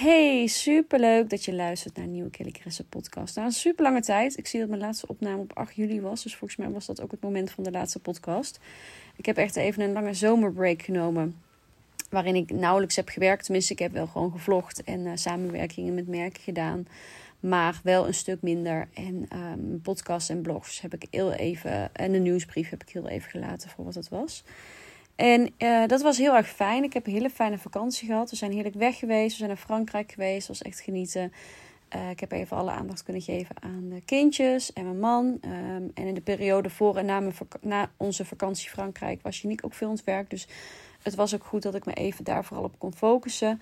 Hey, superleuk dat je luistert naar nieuwe Kelly podcast. Na een super lange tijd. Ik zie dat mijn laatste opname op 8 juli was. Dus volgens mij was dat ook het moment van de laatste podcast. Ik heb echt even een lange zomerbreak genomen. Waarin ik nauwelijks heb gewerkt. Tenminste, ik heb wel gewoon gevlogd en uh, samenwerkingen met merken gedaan. Maar wel een stuk minder. En um, podcasts en blogs heb ik heel even. En de nieuwsbrief heb ik heel even gelaten voor wat het was. En uh, dat was heel erg fijn. Ik heb een hele fijne vakantie gehad. We zijn heerlijk weg geweest. We zijn naar Frankrijk geweest. Dat was echt genieten. Uh, ik heb even alle aandacht kunnen geven aan de kindjes en mijn man. Um, en in de periode voor en na, mijn na onze vakantie Frankrijk was Janiek ook veel aan het werk. Dus het was ook goed dat ik me even daar vooral op kon focussen.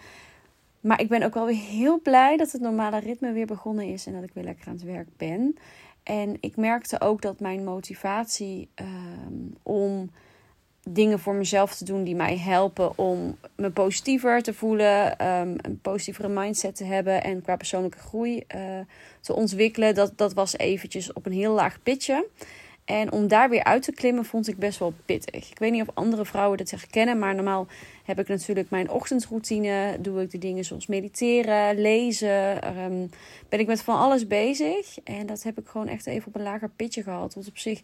Maar ik ben ook wel weer heel blij dat het normale ritme weer begonnen is. En dat ik weer lekker aan het werk ben. En ik merkte ook dat mijn motivatie um, om dingen voor mezelf te doen die mij helpen om me positiever te voelen, um, een positievere mindset te hebben en qua persoonlijke groei uh, te ontwikkelen. Dat, dat was eventjes op een heel laag pitje. En om daar weer uit te klimmen vond ik best wel pittig. Ik weet niet of andere vrouwen dat herkennen, maar normaal heb ik natuurlijk mijn ochtendroutine. Doe ik de dingen zoals mediteren, lezen. Um, ben ik met van alles bezig. En dat heb ik gewoon echt even op een lager pitje gehad. Wat op zich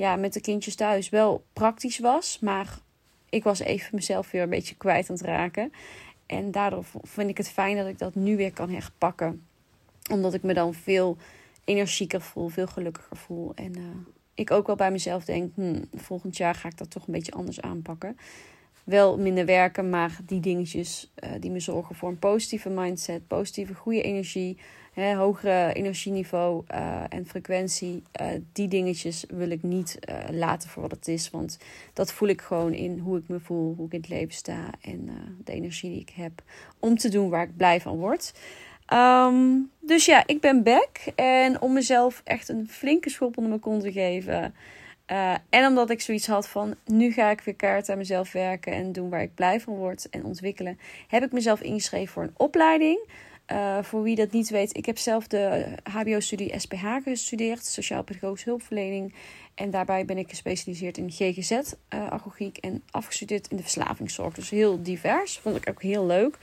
ja, met de kindjes thuis wel praktisch was. Maar ik was even mezelf weer een beetje kwijt aan het raken. En daardoor vind ik het fijn dat ik dat nu weer kan herpakken. Omdat ik me dan veel energieker voel, veel gelukkiger voel. En uh, ik ook wel bij mezelf denk, hmm, volgend jaar ga ik dat toch een beetje anders aanpakken. Wel minder werken, maar die dingetjes uh, die me zorgen voor een positieve mindset, positieve, goede energie, hè, hogere energieniveau uh, en frequentie. Uh, die dingetjes wil ik niet laten voor wat het is, want dat voel ik gewoon in hoe ik me voel, hoe ik in het leven sta en de energie die ik heb om te doen waar ik blij van word. Um, dus ja, ik ben back. En om mezelf echt een flinke schop onder mijn kont te geven. En omdat ik zoiets had van, nu ga ik weer kaart aan mezelf werken en doen waar ik blij van word en ontwikkelen, heb ik mezelf ingeschreven voor een opleiding. Uh, voor wie dat niet weet, ik heb zelf de HBO-studie SPH gestudeerd, Sociaal Pedagogische Hulpverlening. En daarbij ben ik gespecialiseerd in GGZ-agogiek uh, en afgestudeerd in de verslavingszorg. Dus heel divers, vond ik ook heel leuk.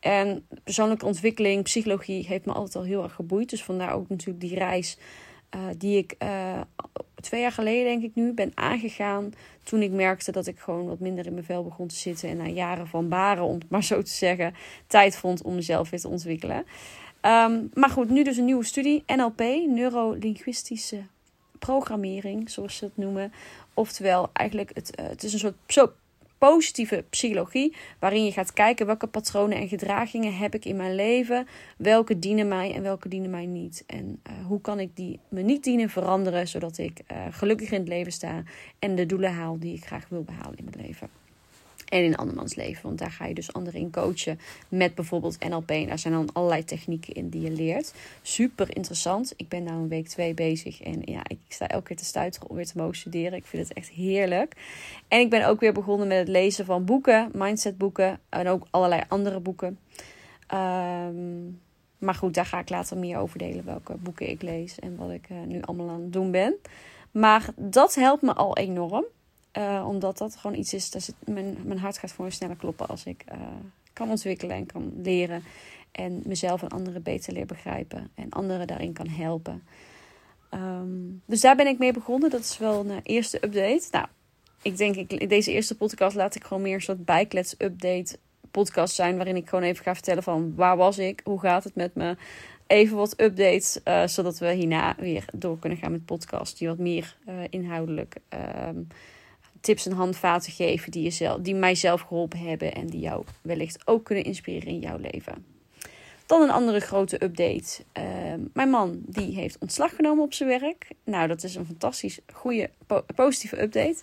En persoonlijke ontwikkeling, psychologie heeft me altijd al heel erg geboeid. Dus vandaar ook natuurlijk die reis uh, die ik uh, twee jaar geleden, denk ik nu, ben aangegaan. Toen ik merkte dat ik gewoon wat minder in mijn vel begon te zitten. En na jaren van baren, om het maar zo te zeggen, tijd vond om mezelf weer te ontwikkelen. Um, maar goed, nu dus een nieuwe studie. NLP, neurolinguïstische programmering, zoals ze het noemen. Oftewel, eigenlijk, het, uh, het is een soort positieve psychologie, waarin je gaat kijken welke patronen en gedragingen heb ik in mijn leven, welke dienen mij en welke dienen mij niet. En uh, hoe kan ik die me niet dienen veranderen, zodat ik uh, gelukkig in het leven sta en de doelen haal die ik graag wil behalen in mijn leven en in andermans leven. Want daar ga je dus anderen in coachen met bijvoorbeeld NLP. En daar zijn dan allerlei technieken in die je leert. Super interessant. Ik ben nu een week twee bezig en ja, ik sta elke keer te stuiteren om weer te mogen studeren. Ik vind het echt heerlijk. En ik ben ook weer begonnen met het lezen van boeken, mindset boeken en ook allerlei andere boeken. Um, maar goed, daar ga ik later meer over delen welke boeken ik lees en wat ik uh, nu allemaal aan het doen ben. Maar dat helpt me al enorm. Uh, omdat dat gewoon iets is, dat mijn, mijn hart gaat gewoon sneller kloppen als ik uh, kan ontwikkelen en kan leren. En mezelf en anderen beter leer begrijpen. En anderen daarin kan helpen. Um, dus daar ben ik mee begonnen. Dat is wel een uh, eerste update. Nou, ik denk, ik, deze eerste podcast laat ik gewoon meer een soort bijklets-update podcast zijn. Waarin ik gewoon even ga vertellen van waar was ik? Hoe gaat het met me? Even wat updates, zodat we hierna weer door kunnen gaan met podcast. Die wat meer inhoudelijk... Tips en handvaten geven die, jezelf, die mijzelf geholpen hebben en die jou wellicht ook kunnen inspireren in jouw leven. Dan een andere grote update. Uh, mijn man die heeft ontslag genomen op zijn werk. Nou, dat is een fantastisch goede, po positieve update.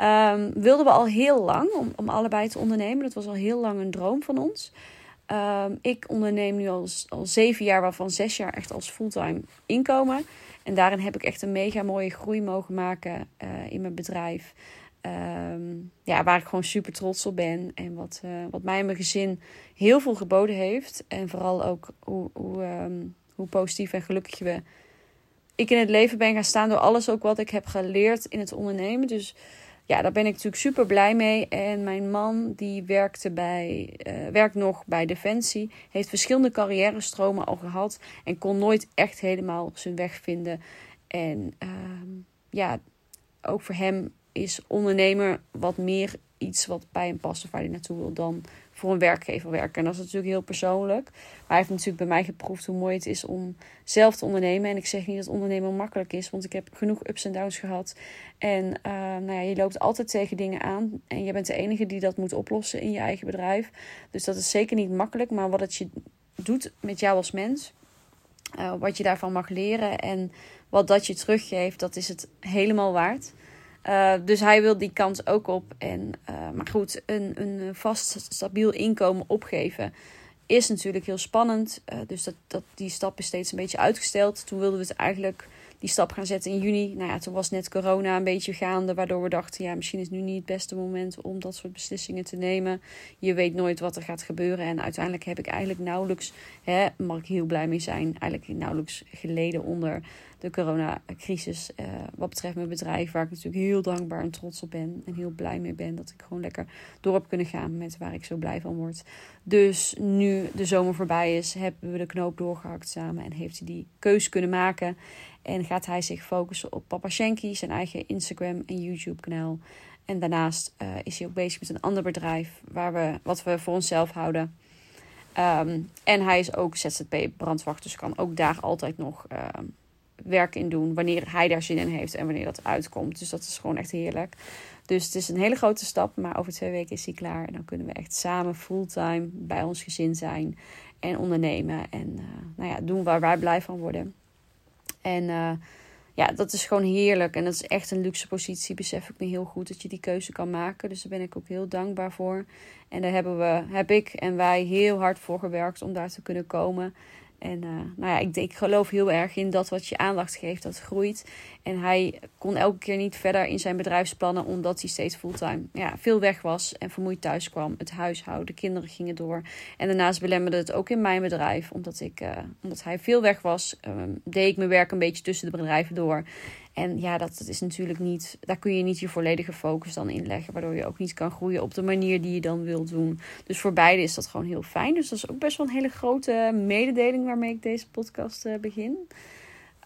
Um, wilden we al heel lang om, om allebei te ondernemen. Dat was al heel lang een droom van ons. Um, ik onderneem nu al, al zeven jaar, waarvan zes jaar echt als fulltime inkomen. En daarin heb ik echt een mega mooie groei mogen maken uh, in mijn bedrijf. Um, ja, waar ik gewoon super trots op ben. En wat, uh, wat mij en mijn gezin heel veel geboden heeft. En vooral ook hoe, hoe, um, hoe positief en gelukkig we, ik in het leven ben gaan staan door alles ook wat ik heb geleerd in het ondernemen. Dus ja, daar ben ik natuurlijk super blij mee. En mijn man, die werkte bij, uh, werkt nog bij Defensie. Heeft verschillende carrière-stromen al gehad. En kon nooit echt helemaal zijn weg vinden. En ehm, ja, ook voor hem is ondernemer wat meer iets wat bij hem past of waar hij naartoe wil dan voor een werkgever werken. En dat is natuurlijk heel persoonlijk. Maar hij heeft natuurlijk bij mij geproefd hoe mooi het is om zelf te ondernemen. En ik zeg niet dat ondernemen makkelijk is, want ik heb genoeg ups en downs gehad. En uh, nou ja, je loopt altijd tegen dingen aan. En je bent de enige die dat moet oplossen in je eigen bedrijf. Dus dat is zeker niet makkelijk. Maar wat het je doet met jou als mens, uh, wat je daarvan mag leren en wat dat je teruggeeft, dat is het helemaal waard. Uh, dus hij wil die kans ook op. En, uh, maar goed, een, een vast stabiel inkomen opgeven is natuurlijk heel spannend. Uh, dus dat, dat, die stap is steeds een beetje uitgesteld. Toen wilden we het eigenlijk die stap gaan zetten in juni. Nou ja, toen was net corona een beetje gaande, waardoor we dachten, ja, misschien is nu niet het beste moment om dat soort beslissingen te nemen. Je weet nooit wat er gaat gebeuren. En uiteindelijk heb ik eigenlijk nauwelijks, hè, mag ik heel blij mee zijn, eigenlijk nauwelijks geleden onder de coronacrisis. Uh, wat betreft mijn bedrijf, waar ik natuurlijk heel dankbaar en trots op ben. En heel blij mee ben dat ik gewoon lekker door heb kunnen gaan met waar ik zo blij van word. Dus nu de zomer voorbij is, hebben we de knoop doorgehakt samen en heeft hij die keus kunnen maken. En gaat hij zich focussen op Papa Shanky, zijn eigen Instagram en YouTube kanaal. En daarnaast uh, is hij ook bezig met een ander bedrijf waar we, wat we voor onszelf houden. Um, en hij is ook ZZP brandwacht, dus kan ook daar altijd nog uh, werk in doen wanneer hij daar zin in heeft en wanneer dat uitkomt. Dus dat is gewoon echt heerlijk. Dus het is een hele grote stap, maar over twee weken is hij klaar. En dan kunnen we echt samen fulltime bij ons gezin zijn en ondernemen. En uh, nou ja, doen waar wij blij van worden. En uh, ja, dat is gewoon heerlijk. En dat is echt een luxe positie. Besef ik me heel goed dat je die keuze kan maken. Dus daar ben ik ook heel dankbaar voor. En daar hebben we, heb ik en wij heel hard voor gewerkt om daar te kunnen komen. En uh, nou ja, ik, geloof heel erg in dat wat je aandacht geeft, dat groeit. En hij kon elke keer niet verder in zijn bedrijfsplannen, omdat hij steeds fulltime ja, veel weg was en vermoeid thuis kwam. Het huishouden, de kinderen gingen door. En daarnaast belemmerde het ook in mijn bedrijf, omdat, ik, uh, omdat hij veel weg was, um, deed ik mijn werk een beetje tussen de bedrijven door. En ja, dat, dat is natuurlijk niet, daar kun je niet je volledige focus dan in leggen, waardoor je ook niet kan groeien op de manier die je dan wilt doen. Dus voor beide is dat gewoon heel fijn. Dus dat is ook best wel een hele grote mededeling waarmee ik deze podcast uh, begin.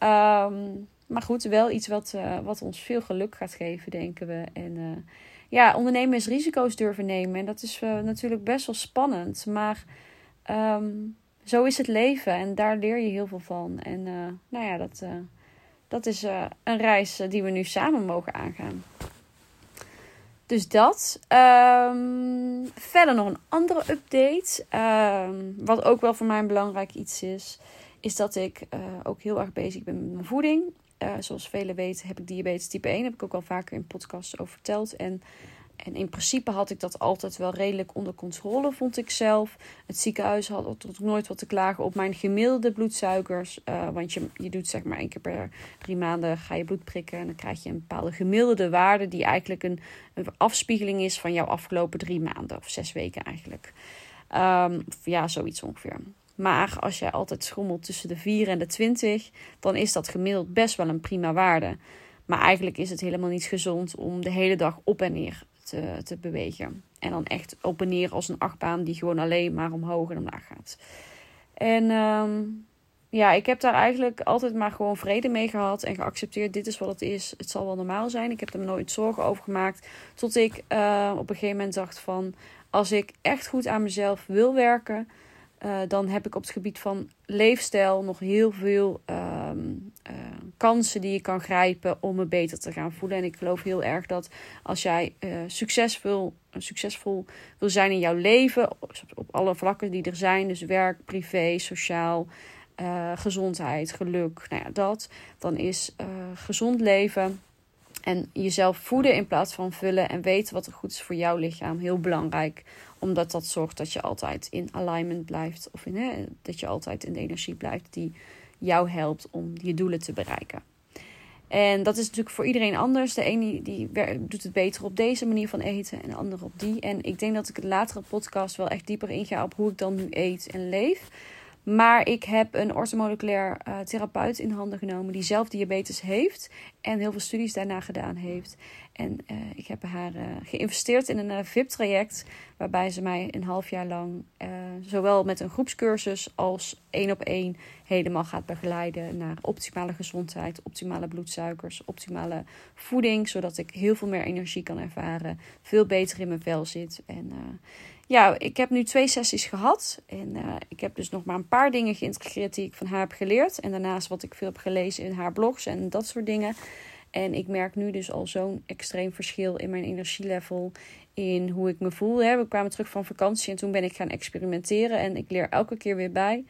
Um, maar goed, wel iets wat, uh, wat ons veel geluk gaat geven, denken we. En uh, ja, ondernemen is risico's durven nemen. En dat is natuurlijk best wel spannend. Maar um, zo is het leven en daar leer je heel veel van. En nou ja, dat, dat is een reis die we nu samen mogen aangaan. Dus dat. Um, verder nog een andere update. Um, wat ook wel voor mij een belangrijk iets is. Is dat ik ook heel erg bezig ben met mijn voeding. Zoals velen weten heb ik diabetes type 1. Heb ik ook al vaker in podcasts over verteld. En, en in principe had ik dat altijd wel redelijk onder controle, vond ik zelf. Het ziekenhuis had tot nooit wat te klagen op mijn gemiddelde bloedsuikers. Uh, want je, je doet zeg maar één keer per drie maanden ga je bloed prikken. En dan krijg je een bepaalde gemiddelde waarde. Die eigenlijk een, een afspiegeling is van jouw afgelopen drie maanden. Of zes weken eigenlijk. Um, ja, zoiets ongeveer. Maar als jij altijd schommelt tussen de 4 en de 20, dan is dat gemiddeld best wel een prima waarde. Maar eigenlijk is het helemaal niet gezond om de hele dag op en neer te, te bewegen. En dan echt op en neer als een achtbaan die gewoon alleen maar omhoog en omlaag gaat. En um, ja, ik heb daar eigenlijk altijd maar gewoon vrede mee gehad en geaccepteerd. Dit is wat het is. Het zal wel normaal zijn. Ik heb er nooit zorgen over gemaakt. Tot ik uh, op een gegeven moment dacht van... Als ik echt goed aan mezelf wil werken uh, dan heb ik op het gebied van leefstijl nog heel veel um, uh, kansen die je kan grijpen om me beter te gaan voelen. En ik geloof heel erg dat als jij uh, succesvol, succesvol wil zijn in jouw leven, op, alle vlakken die er zijn, dus werk, privé, sociaal, gezondheid, geluk, nou ja, dat, dan is gezond leven. En jezelf voeden in plaats van vullen en weten wat er goed is voor jouw lichaam heel belangrijk omdat dat zorgt dat je altijd in alignment blijft. Of in, dat je altijd in de energie blijft die jou helpt om je doelen te bereiken. En dat is natuurlijk voor iedereen anders. De ene die, doet het beter op deze manier van eten en de andere op die. En ik denk dat ik het latere podcast wel echt dieper inga op hoe ik dan nu eet en leef. Maar ik heb een orthomoleculair uh, therapeut in handen genomen die zelf diabetes heeft en heel veel studies daarna gedaan heeft. En uh, ik heb haar uh, geïnvesteerd in een VIP-traject waarbij ze mij een half jaar lang zowel met een groepscursus als één op één helemaal gaat begeleiden naar optimale gezondheid, optimale bloedsuikers, optimale voeding, zodat ik heel veel meer energie kan ervaren, veel beter in mijn vel zit en ja, ik heb nu twee sessies gehad. En uh, ik heb dus nog maar een paar dingen geïntegreerd die ik van haar heb geleerd. En daarnaast wat ik veel heb gelezen in haar blogs en dat soort dingen. En ik merk nu dus al zo'n extreem verschil in mijn energielevel. In hoe ik me voel. We kwamen terug van vakantie en toen ben ik gaan experimenteren. En ik leer elke keer weer bij.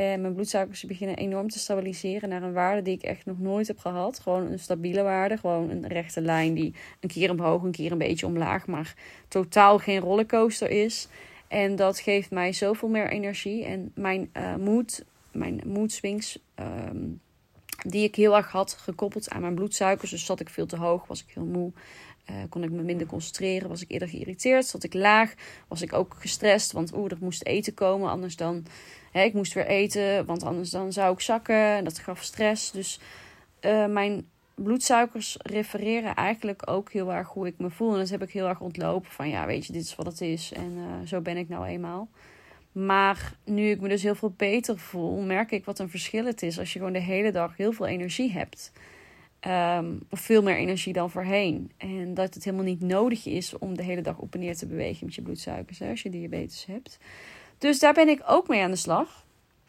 En mijn bloedsuikers beginnen enorm te stabiliseren naar een waarde die ik echt nog nooit heb gehad. Gewoon een stabiele waarde. Gewoon een rechte lijn die een keer omhoog, een keer een beetje omlaag. Maar totaal geen rollercoaster is. En dat geeft mij zoveel meer energie. En mijn uh, mood, mijn mood swings, ehm, die ik heel erg had gekoppeld aan mijn bloedsuikers. Dus zat ik veel te hoog, was ik heel moe. Uh, kon ik me minder concentreren, was ik eerder geïrriteerd, zat ik laag, was ik ook gestrest, want oeh, er moest eten komen, anders dan Hè, ik moest weer eten, want anders dan zou ik zakken. En dat gaf stress. Dus uh, mijn bloedsuikers refereren eigenlijk ook heel erg hoe ik me voel. En dat heb ik heel erg ontlopen. Van ja, weet je, dit is wat het is. En uh, zo ben ik nou eenmaal. Maar nu ik me dus heel veel beter voel, merk ik wat een verschil het is als je gewoon de hele dag heel veel energie hebt. Um, of veel meer energie dan voorheen. En dat het helemaal niet nodig is om de hele dag op en neer te bewegen met je bloedsuikers als je diabetes hebt. Dus daar ben ik ook mee aan de slag.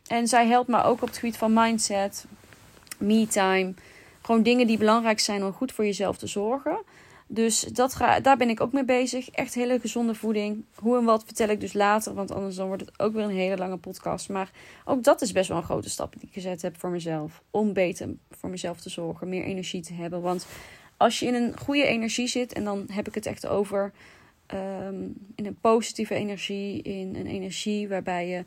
En zij helpt me ook op het gebied van mindset, me-time. Gewoon dingen die belangrijk zijn om goed voor jezelf te zorgen. Dus dat daar ben ik ook mee bezig. Echt hele gezonde voeding. Hoe en wat vertel ik dus later, want anders dan wordt het ook weer een hele lange podcast. Maar ook dat is best wel een grote stap die ik gezet heb voor mezelf. Om beter voor mezelf te zorgen, meer energie te hebben. Want als je in een goede energie zit, en dan heb ik het echt over Ehm, in een positieve energie, in een energie waarbij je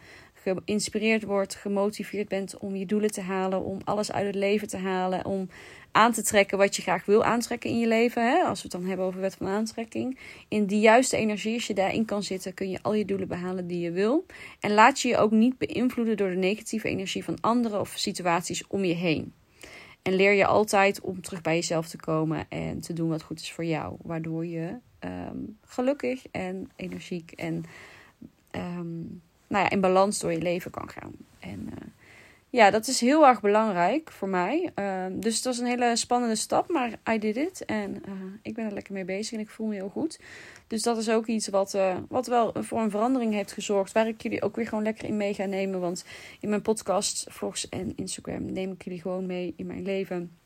geïnspireerd wordt, gemotiveerd bent om je doelen te halen, om alles uit het leven te halen, om aan te trekken wat je graag wil aantrekken in je leven. Hè? Als we het dan hebben over wet van aantrekking. In die juiste energie, als je daarin kan zitten, kun je al je doelen behalen die je wil. En laat je je ook niet beïnvloeden door de negatieve energie van anderen of situaties om je heen. En leer je altijd om terug bij jezelf te komen en te doen wat goed is voor jou. Waardoor je Ehm, gelukkig en energiek en um, nou ja, in balans door je leven kan gaan. En uh, ja, dat is heel erg belangrijk voor mij. Um, dus het was een hele spannende stap, maar I did it. En uh, ik ben er lekker mee bezig en ik voel me heel goed. Dus dat is ook iets wat, uh, wat wel voor een verandering heeft gezorgd. Waar ik jullie ook weer gewoon lekker in mee ga nemen. Want in mijn podcast, vlogs en Instagram neem ik jullie gewoon mee in mijn leven.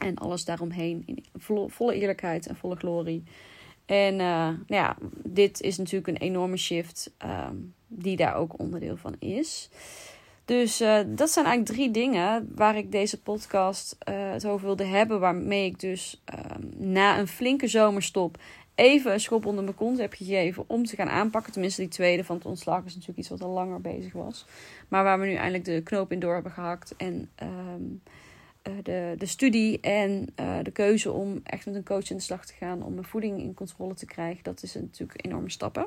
En alles daaromheen in volle eerlijkheid en volle glorie. En uh, nou ja, dit is natuurlijk een enorme shift um, die daar ook onderdeel van is. Dus uh, dat zijn eigenlijk drie dingen waar ik deze podcast uh, het over wilde hebben. Waarmee ik dus um, na een flinke zomerstop even een schop onder mijn kont heb gegeven om te gaan aanpakken. Tenminste, die tweede van het ontslag is natuurlijk iets wat al langer bezig was. Maar waar we nu eindelijk de knoop in door hebben gehakt. En uh, de, de studie en uh, de keuze om echt met een coach in de slag te gaan om mijn voeding in controle te krijgen, dat is natuurlijk enorme stappen.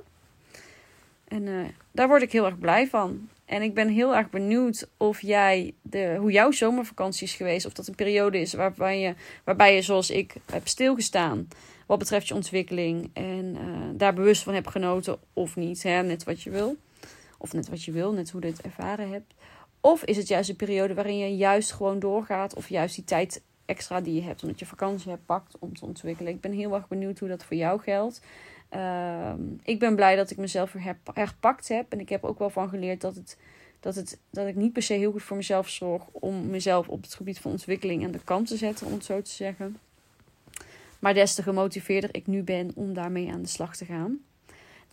En uh, daar word ik heel erg blij van. En ik ben heel erg benieuwd of jij de, hoe jouw zomervakantie is geweest. Of dat een periode is waarbij je, waarbij je zoals ik heb stilgestaan. Wat betreft je ontwikkeling. En daar bewust van hebt genoten of niet. Hè? Net wat je wil. Of net wat je wil, net hoe je het ervaren hebt. Of is het juist een periode waarin je juist gewoon doorgaat, of juist die tijd extra die je hebt, omdat je vakantie hebt, pakt om te ontwikkelen. Ik ben heel erg benieuwd hoe dat voor jou geldt. Uh, ik ben blij dat ik mezelf weer herpakt heb. En ik heb ook wel van geleerd dat, het, dat, het, dat ik niet per se heel goed voor mezelf zorg om mezelf op het gebied van ontwikkeling aan de kant te zetten, om het zo te zeggen. Maar des te gemotiveerder ik nu ben om daarmee aan de slag te gaan.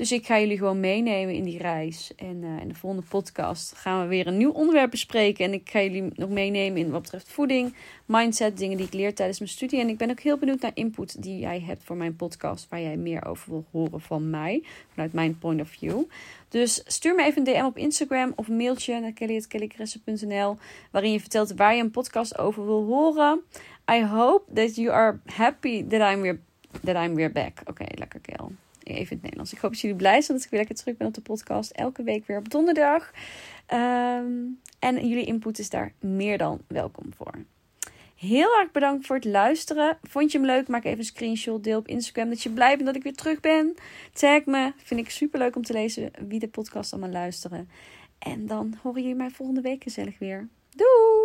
Dus ik ga jullie gewoon meenemen in die reis. En uh, in de volgende podcast gaan we weer een nieuw onderwerp bespreken. En ik ga jullie nog meenemen in wat betreft voeding, mindset, dingen die ik leer tijdens mijn studie. En ik ben ook heel benieuwd naar input die jij hebt voor mijn podcast, waar jij meer over wil horen van mij, vanuit mijn point of view. Dus stuur me even een DM op Instagram of een mailtje naar kelly.kellycressen.nl waarin je vertelt waar je een podcast over wil horen. I hope that you are happy that I'm weer, that I'm weer back. Oké, lekker Kel even in het Nederlands. Ik hoop dat jullie blij zijn dat ik weer lekker terug ben op de podcast. Elke week weer op donderdag. Ehm, en jullie input is daar meer dan welkom voor. Heel erg bedankt voor het luisteren. Vond je hem leuk? Maak even een screenshot. Deel op Instagram dat je blij bent dat ik weer terug ben. Tag me. Vind ik super leuk om te lezen wie de podcast allemaal luisteren. En dan horen jullie mij volgende week gezellig weer. Doei!